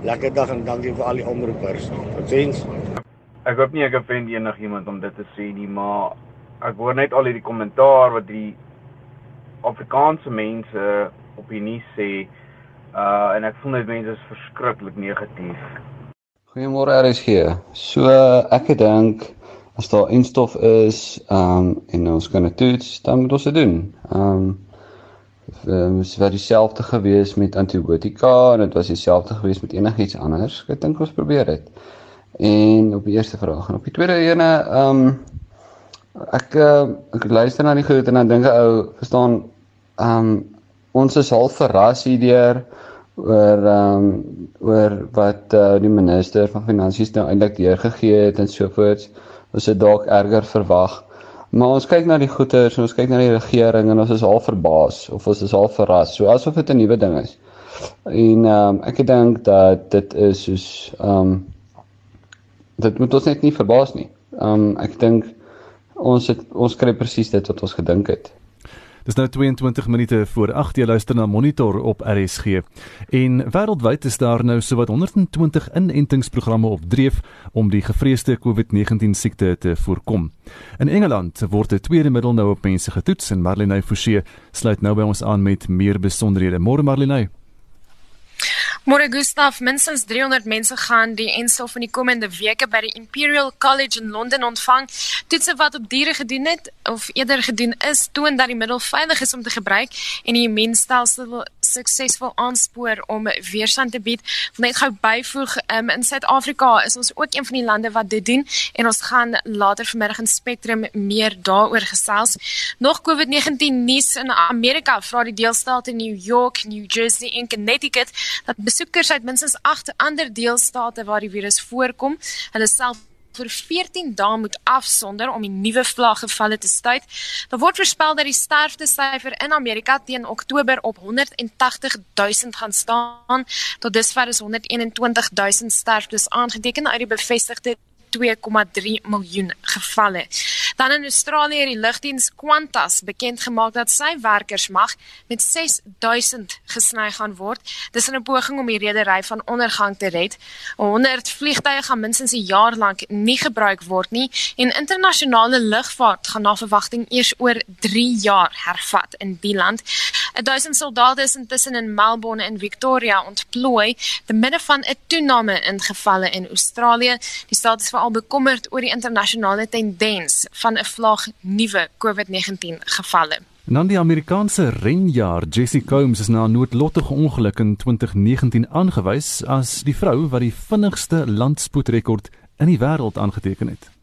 Lekker dag en dankie vir al die omroepers. Totsiens. Ek hoop nie ek offend enigiemand om dit te sê nie, maar ek hoor net al hierdie kommentaar wat die Afrikaanse mense op die nuus sê uh en ek voel net mense is verskriklik negatief. Goeiemôre RSG. So ek dink as daar instof is, ehm um, en ons kan dit toets, dan moet ons dit doen. Ehm um, Ehm um, was dieselfde gewees met antibiotika en dit was dieselfde gewees met enigiets anders. Ek dink ons probeer dit. En op die eerste vraag en op die tweede ene ehm um, ek uh, ek luister na die goed en dan dink ek ou verstaan ehm um, ons is half verras hierdeur oor ehm um, oor wat uh, die minister van finansies nou eintlik deurgegee het en so voort. Ons het dalk erger verwag. Maar ons kyk na die goeters en ons kyk na die regering en ons is al verbaas of ons is al verras. So asof dit 'n nuwe ding is. En ehm um, ek dink dat dit is soos ehm um, dit moet ons net nie verbaas nie. Ehm um, ek dink ons het ons kry presies dit wat ons gedink het. Dis nou 22 minute voor 8 jy luister na Monitor op RSG. En wêreldwyd is daar nou sowat 120 inentingsprogramme op dreef om die gevreesde COVID-19 siekte te voorkom. In Engeland word 'n tweede middel nou op mense getoets en Marlene Forsie sluit nou by ons aan met meer besonderhede. Môre Marlene. Môre Gustaf, minstens 300 mense gaan die enstof in die komende weke by die Imperial College in Londen ontvang. Toetse wat op diere gedoen het of eerder gedoen is, toon dat die middel veilig is om te gebruik en die immuunstelsel suksesvol aanspoor om weerstand te bied. Wil net gou byvoeg, um, in Suid-Afrika is ons ook een van die lande wat dit doen en ons gaan later vanmiddag in Spectrum meer daaroor gesels. Nog COVID-19 nuus in Amerika, vra die deelstate New York, New Jersey en Connecticut dat besoekers uit minstens 8 ander deelstate waar die virus voorkom, hulle self vir 14 dae moet afsonder om die nuwe vlaggevalle te stuit. Daar word voorspel dat die sterftesyfer in Amerika teen Oktober op 180 000 gaan staan. Tot dusver is 121 000 sterftes aangeteken uit die bevestigde 2,3 miljoen gevalle. Dan in Australië het die lugdiens Qantas bekend gemaak dat sy werkers mag met 6000 gesny gaan word. Dis 'n poging om die redery van ondergang te red. 100 vliegtye gaan minstens 'n jaar lank nie gebruik word nie en internasionale lugvaart gaan na verwagting eers oor 3 jaar hervat in die land. 1000 soldate is intussen in Melbourne en Victoria ontplooi te midde van 'n toename in gevalle in Australië. Die staat is veral bekommerd oor die internasionale tendens van 'n vlaag nuwe COVID-19 gevalle. En dan die Amerikaanse renjaer Jessie Combs is na 'n noodlottige ongeluk in 2019 aangewys as die vrou wat die vinnigste landspoedrekord in die wêreld aangeteken het.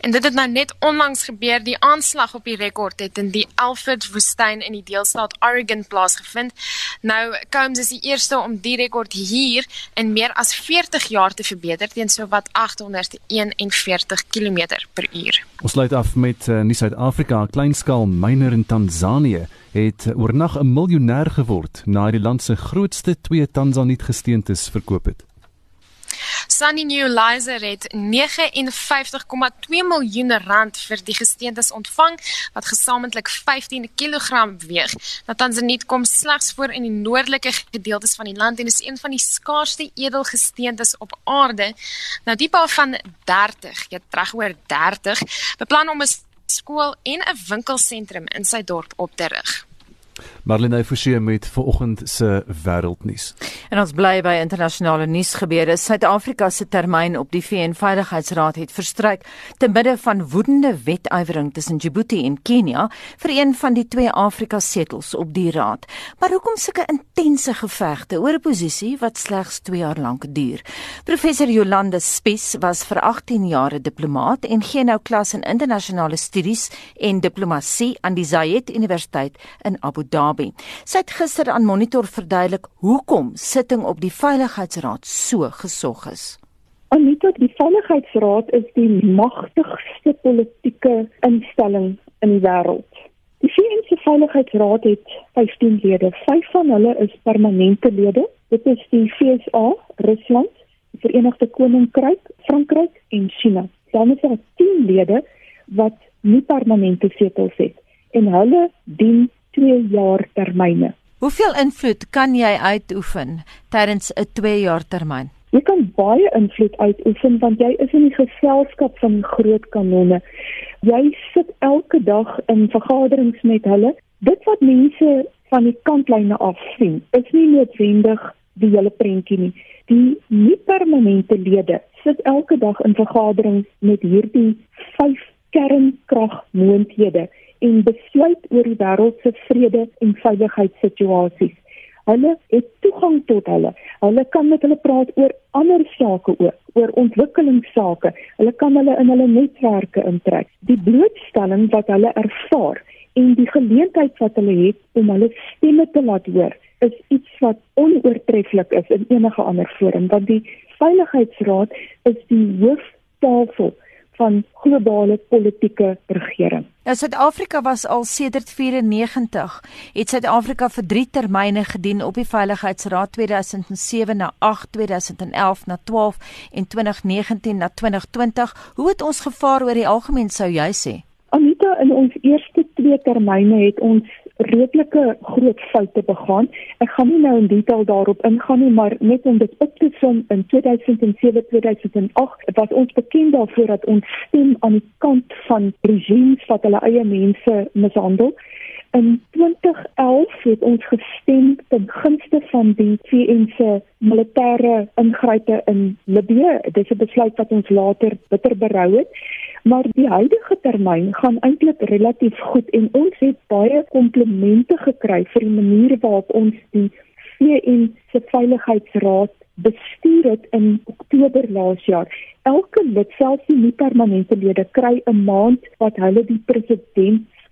En dit het nou net onlangs gebeur, die aanslag op die rekord het in die Alfred woestyn in die deelstaat Oregon plaasgevind. Nou Combs is die eerste om die rekord hier in meer as 40 jaar te verbeter teen sowat 841 km/h. Ons sluit af met uh, nuus uit Afrika, 'n kleinskaal myner in Tansanië het oornag 'n miljonair geword na die land se grootste twee Tanzaniet gesteentes verkoop het. Sunny New Lizer het 59,2 miljoen rand vir die gesteentes ontvang wat gesamentlik 15 kg weeg. Tanzanië kom slegs voor in die noordelike gedeeltes van die land en is een van die skaarsste edelgesteentes op aarde. Nou die pa van 30, jy reg oor 30, beplan om 'n skool en 'n winkelsentrum in sy dorp op te rig. Marlene Forsie met vanoggend se wêreldnuus. En ons bly by internasionale nuusgebeure. Suid-Afrika se termyn op die VN Veiligheidsraad het verstryk te midde van woedende wetywering tussen Djibouti en Kenia vir een van die twee Afrika setels op die raad. Maar hoekom sulke intense gevegte oor 'n posisie wat slegs 2 jaar lank duur? Professor Jolande Spies was vir 18 jaar 'n diplomaat en gee nou klas in internasionale studies en diplomatie aan die Zayed Universiteit in Abu Dhabi. Sy het gister aan Monitor verduidelik hoekom sitting op die Veiligheidsraad so gesog is. Anita, die Veiligheidsraad is die magtigste politieke instelling in die wêreld. Die VN se Veiligheidsraad het 15 lede. Vyf van hulle is permanente lede. Dit is die VSA, Rusland, die Verenigde Koninkryk, Frankryk en China. Dan is daar 10 lede wat nie permanente setels het en hulle dien 2 jaar termyne. Hoeveel invloed kan jy uitoefen tydens 'n 2 jaar termyn? Jy kan baie invloed uitoefen want jy is in die geselskap van groot kanonne. Jy sit elke dag in vergaderings met hulle. Dit wat mense van die kantlyne af sien, is nie noodwendig die hele prentjie nie. Die nie permanente lede sit elke dag in vergaderings met hierdie vyf kernkragmoonthede en besluit oor die wêreld se vrede en veiligheidssituasies. Hulle het toegang tot hulle. Hulle kan met hulle praat oor ander sake ook, oor ontwikkelingsake. Hulle kan hulle in hulle netwerke intrek. Die blootstelling wat hulle ervaar en die geleentheid wat hulle het om hulle stemme te laat hoor is iets wat onoortreffelik is in enige ander forum want die veiligheidsraad is die hooftafel van globale politieke regering. Ja, Suid-Afrika was al sedert 94 het Suid-Afrika vir 3 termyne gedien op die Veiligheidsraad 2007 na 8, 2011 na 12 en 2019 na 2020. Hoe het ons gevaar oor die algemeen sou jy sê? Anita, in ons eerste twee termyne het ons redelike groot foute begaan. Ek gaan nie nou in detail daarop ingaan nie, maar net om dit op te som in 2007-2008 was ons bekend daarvoor dat ons stem aan die kant van regimes wat hulle eie mense mishandel. In 2011 het ons gestem ten gunste van die VN se militêre ingrype in Libië. Dit is 'n besluit wat ons later bitter berou het. Maar die huidige termyn gaan eintlik relatief goed en ons het baie komplimente gekry vir die manier waarop ons die VN se veiligheidsraad bestuur het in Oktober laas jaar. Elke lid, selfs die nie permanente lede, kry 'n maand wat hulle die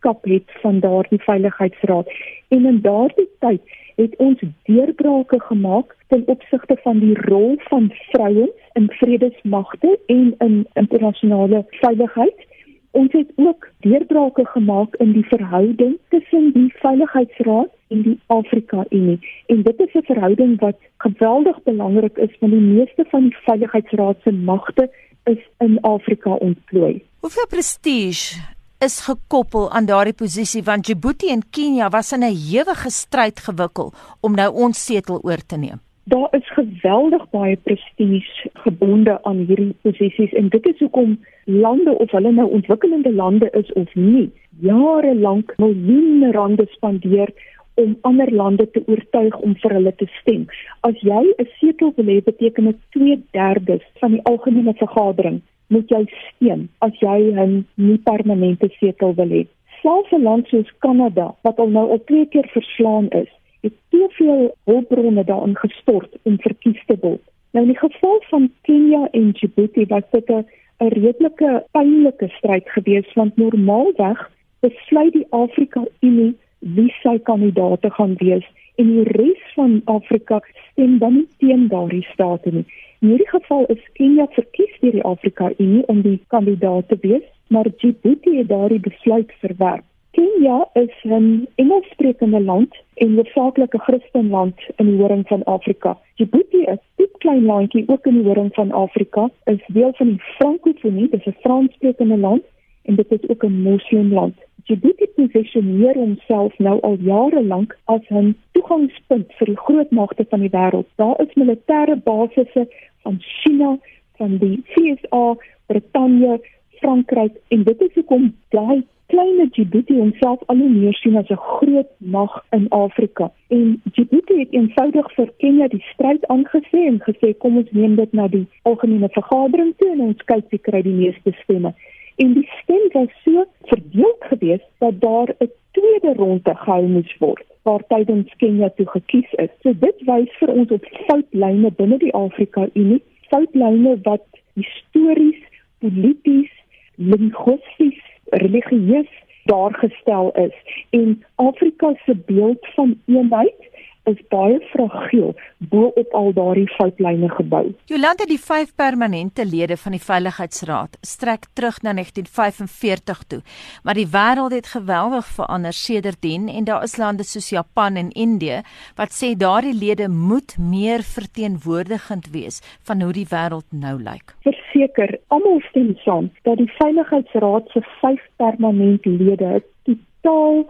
presidentskap het van daardie veiligheidsraad. En in daardie tyd het ons deurbrake gemaak ten opsigte van die rol van vrouens in vredesmagte en in internasionale veiligheid. Ons het ook deurbrake gemaak in die verhouding tussen die Veiligheidsraad en die Afrika Unie. En dit is 'n verhouding wat geweldig belangrik is want die meeste van die Veiligheidsraad se magte is in Afrika ontplooi. Hoeveel prestige is gekoppel aan daardie posisie want Djibouti en Kenia was in 'n ewige stryd gewikkel om nou ons setel oor te neem. Daar is geweldig baie prestige gebonde aan hierdie posisies en dit is hoekom lande of hulle nou ontwikkelende lande is of nie, jare lank miljoene rande spandeer om ander lande te oortuig om vir hulle te stem. As jy 'n setel wil hê, beteken dit 2/3 van die algemene vergadering moet jy steun as jy 'n nie permanente setel wil hê. Selfs 'n land soos Kanada wat al nou al twee keer verslaan is, het te veel hulpbronne daarin gestort om verkies te word. Nou in die geval van Kenia en Djibouti was dit 'n 'n redelike pynlike stryd gewees want normaalweg besluit die Afrika Unie wie sy kandidaate gaan wees en die res van Afrika stem dan nie teen daardie state nie. In hierdie geval is Kenia verkies deur die Afrika Unie om die kandidaat te wees, maar Djibouti het daardie besluit verwerp. Kenia is 'n Engelssprekende land en 'n saaklike Christenland in die horing van Afrika. Djibouti is 'n klein landjie ook in die horing van Afrika, is deel van die Frankofonie, dit is 'n Franssprekende land en dit is ook 'n moslimland. Djibouti posisioneer homself nou al jare lank as 'n toegangspunt vir die groot magte van die wêreld. Daar is militêre basisse van China, van die VSA, Brittanje, Frankryk en dit is hoekom daai klein Djibouti homself al hoe meer sien as 'n groot mag in Afrika. En Djibouti het eenvoudig vir Kenia die stryd aangesê en gesê kom ons neem dit na die algemene vergadering toe en ons kyk wie kry die meeste stemme. En die stem was so verdeel geweest dat daar 'n tweede ronde gehou moes word waar tydens Kenia toe gekies is. So dit wys vir ons op foutlyne binne die Afrika Unie, foutlyne wat histories, polities, linguisties religieus daargestel is en Afrika se beeld van eenheid is baie fragiel bo op al daardie foutlyne gebou. Jolande die vyf permanente lede van die Veiligheidsraad strek terug na 1945 toe, maar die wêreld het geweldig verander sedertdien en daar is lande soos Japan en Indië wat sê daardie lede moet meer verteenwoordigend wees van hoe die wêreld nou lyk. Verseker, almal stem saam dat die Veiligheidsraad se vyf permanente lede totaal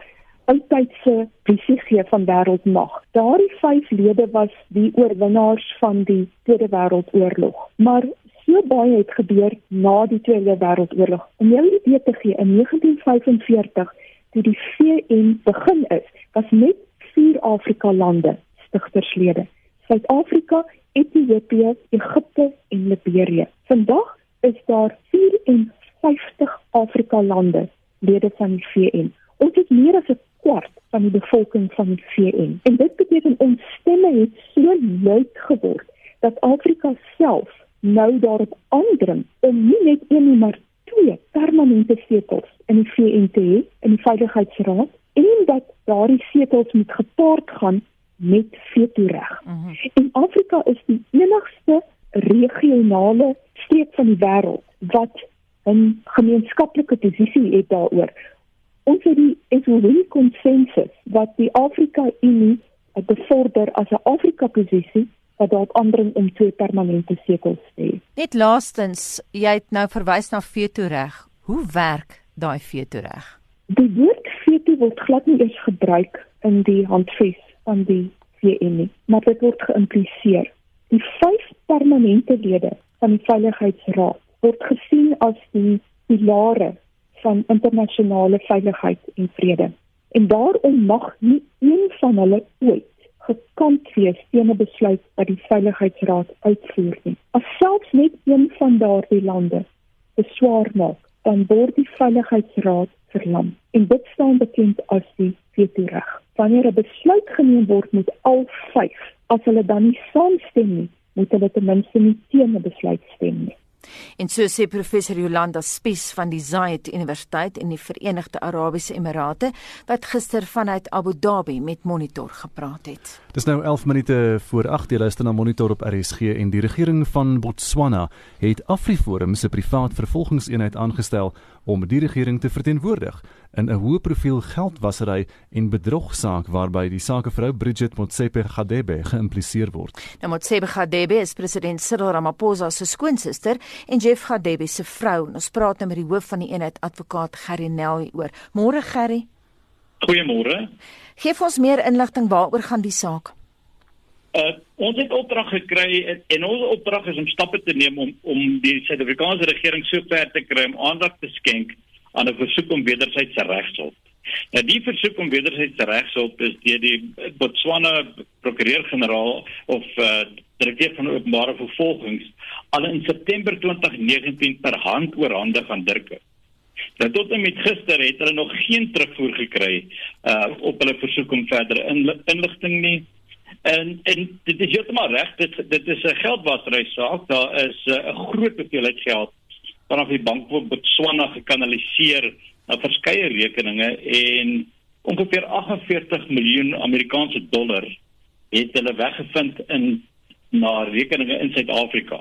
oudtydse visie van wêreldmag. Daardie vyf lede was die oorwinnaars van die Tweede Wêreldoorlog. Maar so baie het gebeur na die Tweede Wêreldoorlog. Om jou 'n idee te gee, in 1945 toe die VN begin is, was net vier Afrika lande stigterslede. Suid-Afrika, Ethiopië, Egipte en Liberië. Vandag is daar 54 Afrika lande lede van die VN. Ons het meer as 'n kwart van die bevolking van die VN. En dit beteken ons stemme het so luid geword dat Afrika self nou daarop aandring om nie net een nie maar twee permanente setels in die VN te hê in die Veiligheidsraad en dat daardie setels moet gepaard gaan met veto-reg. Mm -hmm. En Afrika is die enigste regionale streek van die wêreld wat 'n gemeenskaplike posisie het daaroor. Ons het die SOE konsensus wat die Afrika Unie bevorder as 'n Afrika posisie wat dalk aandring om twee permanente setels te hê. Net laastens, jy het nou verwys na veto-reg. Hoe werk daai veto-reg? Die woord veto word glad nie eens gebruik in die handves van die VN nie, maar dit word geïmpliseer. Die vyf permanente lede van die Veiligheidsraad word gesien as die pilare van internasionale veiligheid en vrede. En daarom mag nie een van hulle ooit gekant wees teen 'n besluit wat die Veiligheidsraad uitvoer nie. As selfs net een van daardie lande beswaar maak, dan word die Veiligheidsraad verlam. En dit staan bekend as die veto-reg. Wanneer 'n besluit geneem word met al 5, as hulle dan nie saamstem nie, moet hulle ten minste nie teen 'n besluit stem nie. En so sê professor Jolanda Spies van die Zayed Universiteit in die Verenigde Arabiese Emirate wat gister vanuit Abu Dhabi met Monitor gepraat het. Dis nou 11 minute voor 8 jy luister na Monitor op RSG en die regering van Botswana het AfriForum se privaat vervolgingseenheid aangestel om die regering te verteenwoordig in 'n hoë profiel geldwasery en bedrogsaak waarby die sakevrou Bridget Motsepe Gadebe geïmpliseer word. Nou Motsepe Gadebe is president Cyril Ramaphosa se skoonsister en Jeff Gadebe se vrou. Ons praat nou met die hoof van die eenheid advokaat Gerry Nel oor. Môre Gerry. Goeiemôre. Geef ons meer inligting waaroor gaan die saak? Uh, ons het opdrag gekry en, en ons opdrag is om stappe te neem om om die Suid-Afrikaanse regering sover te kry om aandag te skenk aan 'n versoek om wederwysige regshulp. Nou die versoek om wederwysige regshulp is deur die Botswana prokureur-generaal of uh, direkteur van openbare vervolgings al in September 2019 per hand oorhandig aan Dirke. Nou tot en met gister het hulle nog geen terugvoer gekry uh op hulle versoek om verdere inligting nie. En en dit is heeltemal reg, dit dit is 'n geldwasery saak. Daar is uh, 'n uh, groot hoeveelheid geld vanaf die bank van Botswana gekanaliseer na verskeie rekeninge en ongeveer 48 miljoen Amerikaanse dollar het hulle weggevind in na rekeninge in Suid-Afrika.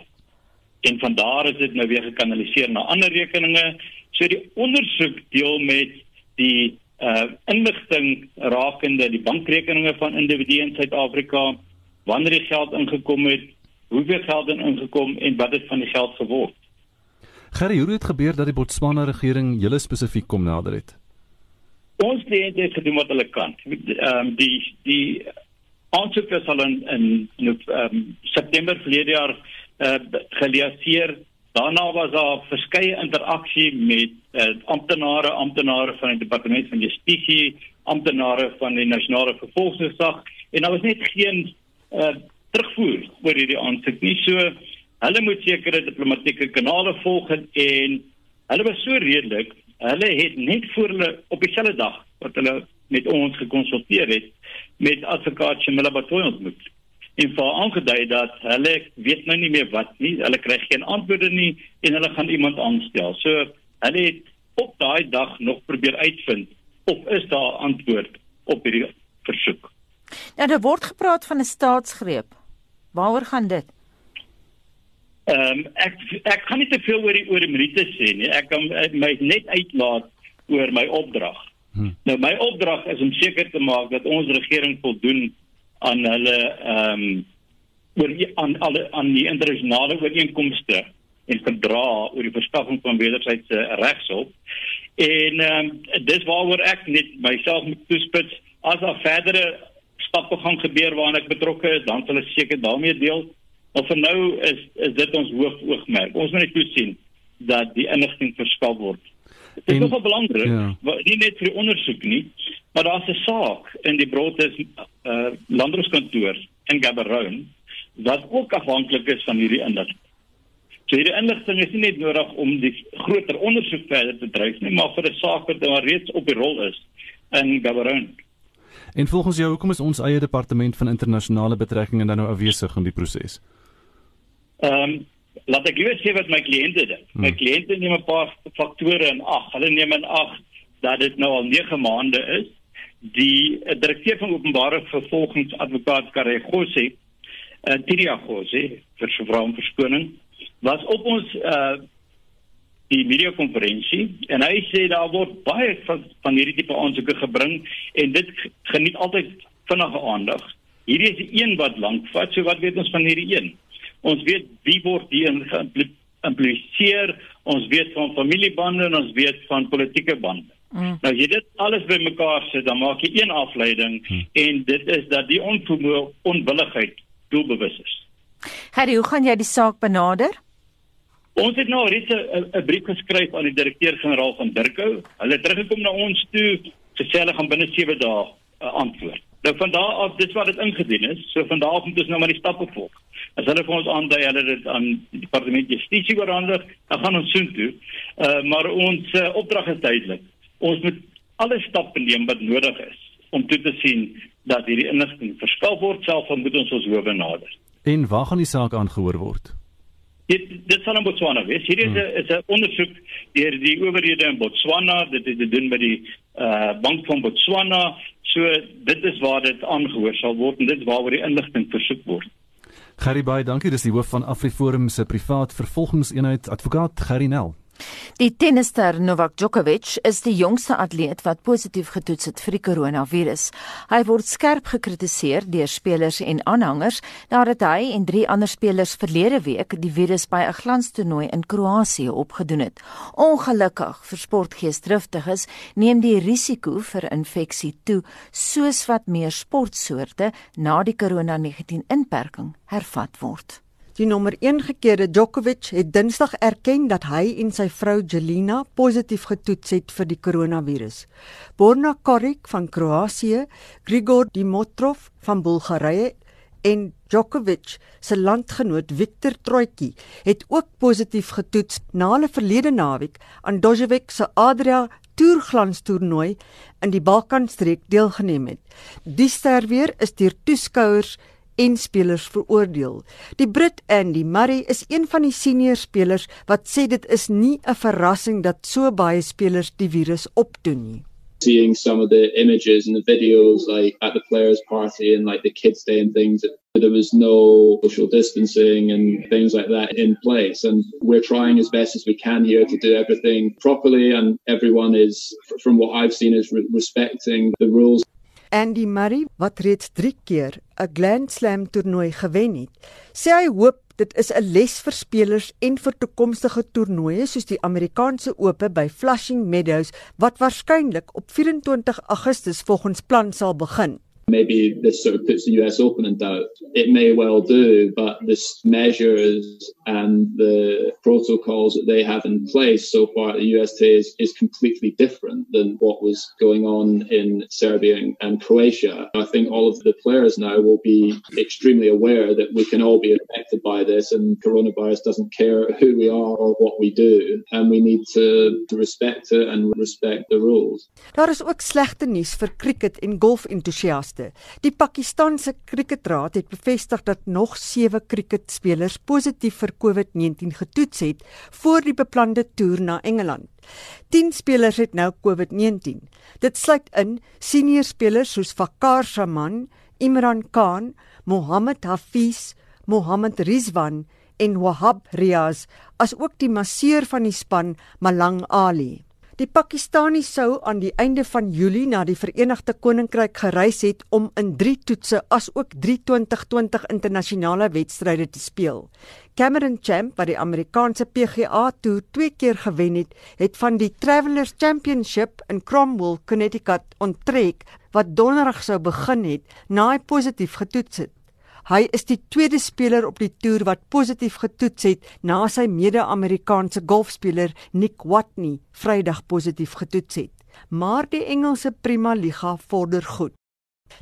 En van daar is dit nou weer gekanaliseer na ander rekeninge. So die ondersoek deel met die uh inligting rakende die bankrekeninge van individue in Suid-Afrika, wanneer die geld ingekom het, hoeveel geld in ingekom en wat het van die geld geword. Gerry, hoe het gebeur dat die Botswana regering julle spesifiek kom nader het? Ons het dit gedoen wat hulle kan. Ehm um, die die aansoek is al in in ehm um, September verlede jaar uh geleaseer Daarna was daar verskeie interaksie met uh, amptenare, amptenare van die departement van justisie, amptenare van die nasionale vervolgingsgesag en daar was net geen uh, terugvoer oor hierdie aansoek nie. So hulle moet sekere diplomatieke kanale volg en hulle was so redelik. Hulle het net voor hulle op dieselfde dag wat hulle met ons gekonsulteer het met advokaat Shamila Batoy ontmoet en vir aangedui dat hulle weet nou nie meer wat nie, hulle kry geen antwoorde nie en hulle gaan iemand aanstel. So hulle het op daai dag nog probeer uitvind of is daar antwoord op hierdie versoek. Nou daar word gepraat van 'n staatsgreep. Waaroor gaan dit? Ehm um, ek ek kan nie te veel oor die oor die minute sê nie. Ek kan my net uitlaat oor my opdrag. Hmm. Nou my opdrag is om seker te maak dat ons regering voldoen aan hulle ehm um, oor die, aan alle aan die internasionale ooreenkomste en verdra oor die verskaffing van wederwysige regshulp En ehm um, dis waaroor ek net myself moet toespits as daar verdere stappe gaan gebeur waaraan ek betrokke is, dan sal ek seker daarmee deel. Maar vir nou is is dit ons hoofoogmerk. Ons moet net toesien dat die inligting verskaf word. Dit is nogal belangrik, ja. nie net vir ondersoek nie, maar daar's 'n saak in die Broadway uh landroskantoor in Gaborone wat ook afhanklik is van hierdie inligting. So hierdie inligting is nie net nodig om die groter ondersoek verder te dryf nie, maar vir 'n saak wat nou reeds op die rol is in Gaborone. En volgens jou, hoekom is ons eie departement van internasionale betrekkinge dan nou afwesig in die proses? Ehm um, laat ek liewer sê wat my kliënte doen. My hmm. kliënte neem 'n paar faktore in ag. Hulle neem in ag dat dit nou al 9 maande is. Die uh, direkteur van openbare vervolgingsadvokaat Karegosi, uh, Tiria Gosi, vir sy vrou verskoning, was op ons uh die media konferensie en hy sê daar word baie van, van hierdie tipe aansoeke gebring en dit geniet altyd vinnige aandag. Hierdie is die een wat lank vat. So wat weet ons van hierdie een? Ons weet wie word hier geïmpliseer, ons weet van familiebande en ons weet van politieke bande. Mm. Nou jy dit alles bymekaar sit, dan maak jy een afleiding mm. en dit is dat die onvermoë onwilligheid doelbewus is. Harry, hoe gaan jy die saak benader? Ons het nou reeds 'n brief geskryf aan die direkteur-generaal van Dirkou. Hulle het teruggekom na ons toe, gesê hulle gaan binne 7 dae 'n uh, antwoord. Nou van daar af, dis wat dit ingedien is. So van daar af moet ons nou maar die stappe volg. As hulle vir ons aandui hulle dit aan die departement justisie oorhandig, dan gaan ons soheen toe. Uh maar ons uh, opdrag is duidelik. Ons moet alle stappe neem wat nodig is om toe te sien dat hierdie inligting verskaf word selfs al moet ons ons howe nader. En waar gaan die saak aangehoor word? Dit dit sal in Botswana wees. Hier is 'n hmm. is 'n ondersoek deur die owerhede in Botswana. Dit is gedoen by die uh Bank van Botswana. So dit is waar dit aangehoor sal word en dit is waaroor die inligting versoek word. Gerry Bey, dankie. Dis die hoof van AfriForum se privaat vervolgingseenheid, advokaat Gerry Nel. Die tennister Novak Djokovic is die jongste atleet wat positief getoets het vir die koronavirus. Hy word skerp gekritiseer deur spelers en aanhangers nadat hy en drie ander spelers verlede week die virus by 'n glanstoernooi in Kroasie opgedoen het. Ongelukkig vir sportgeesdriftiges neem die risiko vir infeksie toe, soos wat meer sportsoorte na die COVID-19 inperking hervat word. Die nommer 1 gekeerde Djokovic het Dinsdag erken dat hy en sy vrou Jelena positief getoets het vir die koronavirus. Borna Koric van Kroasie, Grigor Dimitrov van Bulgarië en Djokovic se landgenoot Viktor Troicki het ook positief getoets na hulle verlede naweek aan Djokovic se Adria Tourglanstoernooi in die Balkanstreek deelgeneem het. Die sterweer is deur toeskouers en spelers veroordeel. Die Brit Andy Murray is een van die senior spelers wat sê dit is nie 'n verrassing dat so baie spelers die virus opdoen nie. Seeing some of the images and the videos like at the players party and like the kids day and things there was no social distancing and things like that in place and we're trying as best as we can here to do everything properly and everyone is from what I've seen is re respecting the rules Andy Murray wat reeds 3 keer 'n Grand Slam toernooi gewen het, sê hy hoop dit is 'n les vir spelers en vir toekomstige toernooie soos die Amerikaanse Ope by Flushing Meadows wat waarskynlik op 24 Augustus volgens plan sal begin. Maybe this sort of puts the US Open in doubt. It may well do, but the measures and the protocols that they have in place so far at the USTA is, is completely different than what was going on in Serbia and, Croatia. I think all of the players now will be extremely aware that we can all be affected by this and coronavirus doesn't care who we are or what we do. And we need to, respect it and respect the rules. Daar is ook slegte nuus vir cricket en golf entoesiaste enigste. Die Pakistanse Kriketraad het bevestig dat nog 7 kriketspelers positief vir COVID-19 getoets het voor die beplande toer na Engeland. 10 spelers het nou COVID-19. Dit sluit in senior spelers soos Fakar Shaman, Imran Khan, Mohammed Hafiz, Mohammed Rizwan en Wahab Riaz, as ook die masseur van die span Malang Ali. Die Pakistani sou aan die einde van Julie na die Verenigde Koninkryk gereis het om in 3 toetse asook 3 2020 internasionale wedstryde te speel. Cameron Champ wat die Amerikaanse PGA Tour twee keer gewen het, het van die Travelers Championship in Cromwell, Connecticut onttrek wat donderdag sou begin het na hy positief getoets het. Hy is die tweede speler op die toer wat positief getoets het na sy mede-Amerikaanse golfspeler Nick Watney Vrydag positief getoets het. Maar die Engelse Premier Liga vorder goed.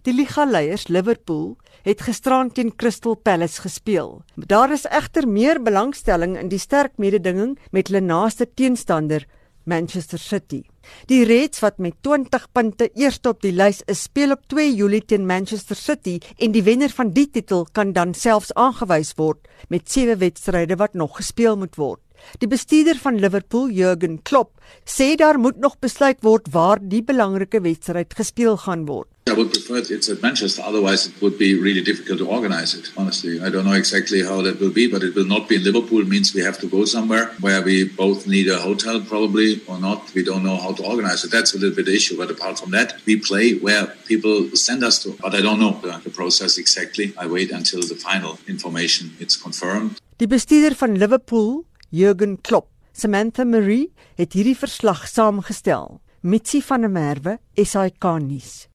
Die ligaleiers Liverpool het gisterand teen Crystal Palace gespeel. Daar is egter meer belangstelling in die sterk mededinging met hulle naaste teenstander Manchester City. Die Reds wat met 20 punte eerste op die lys is, speel op 2 Julie teen Manchester City en die wenner van die titel kan dan selfs aangewys word met sewe wedstryde wat nog gespeel moet word. Die bestuurder van Liverpool, Jurgen Klopp, sê daar moet nog besluit word waar die belangrike wedstryd gespeel gaan word. I would prefer it, it's at Manchester, otherwise it would be really difficult to organize it, honestly. I don't know exactly how that will be, but it will not be in Liverpool, means we have to go somewhere where we both need a hotel probably or not. We don't know how to organize it. That's a little bit the issue, but apart from that, we play where people send us to. But I don't know the, the process exactly. I wait until the final information it's confirmed. Die bestuurder van Liverpool, Jurgen Klopp, Samantha Marie, het hierdie verslag saamgestel. Mitsi van der Merwe, SAK nuus.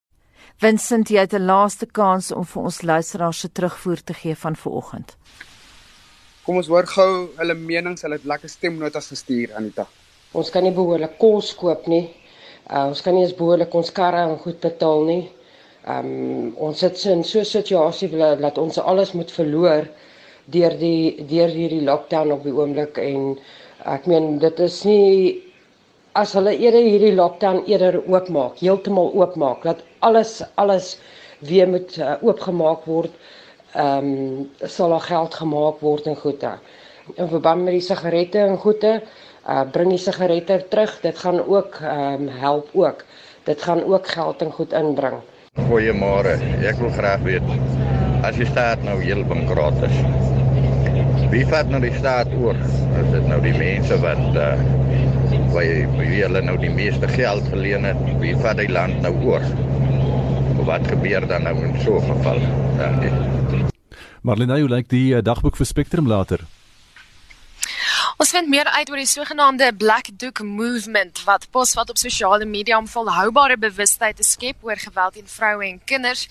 Vincent, jy het 'n laaste kans om vir ons luisteraars se terugvoer te gee van vanoggend. Kom ons hoor gou hulle menings, hulle het lekker stemnotas gestuur Anita. Ons kan nie behoorlik kos koop nie. Uh, ons kan nie eens behoorlik ons karre en goed betaal nie. Ehm um, ons sit in so 'n situasie dat ons alles moet verloor deur die deur hierdie lockdown op die oomblik en ek meen dit is nie as hulle eerder hierdie lockdown eerder oopmaak, heeltemal oopmaak, dat alles alles weer moet uh, oopgemaak word, ehm um, sal daar geld gemaak word en goede. In verband met die sigarette en goede, uh, bring die sigarette terug, dit gaan ook ehm um, help ook. Dit gaan ook geld en goed inbring. Goeiemôre. Ek wil graag weet as die staat nou heel bankrot is. Wie vat nou die staat oor? Is dit nou die mense wat uh, wie wie hulle nou die meeste geld geleen het, wie vat die land nou oor? Wat gebeur dan nou in so 'n geval? Dankie. Marlene, hoe lyk die uh, dagboek vir Spectrum later? Ons vind meer uit oor die sogenaamde Black Duck Movement wat posvat op sosiale media om volhoubare bewustheid te skep oor geweld teen vroue en kinders.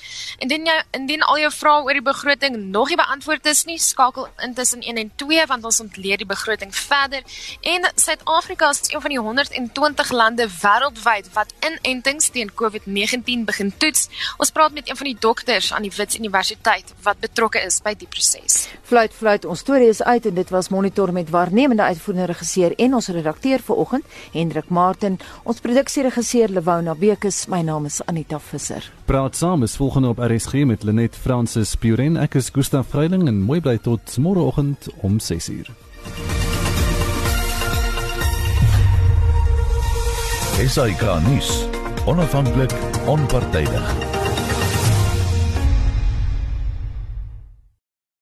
Indien jy indien al jou vrae oor die begroting nog nie beantwoord is nie, skakel intussen 1 en 2 want ons ontleed die begroting verder. En Suid-Afrika is een van die 120 lande wêreldwyd wat inentings teen COVID-19 begin toets. Ons praat met een van die dokters aan die Wits Universiteit wat betrokke is by die proses. Fluit fluit, ons storie is uit en dit was monitor met waarnemende uitvoerende uitvoerende regisseur en ons redakteur vir oggend, Hendrik Martin, ons produksieregisseur Lewona Bekes, my naam is Anita Visser. Praat saam is volgende op RSG met Lenet Fransis Puren. Ek is Gustaf Vreiling en mooi bly tot môreoggend om 6uur. Esai Kahnis, onafhanklik, onpartydig.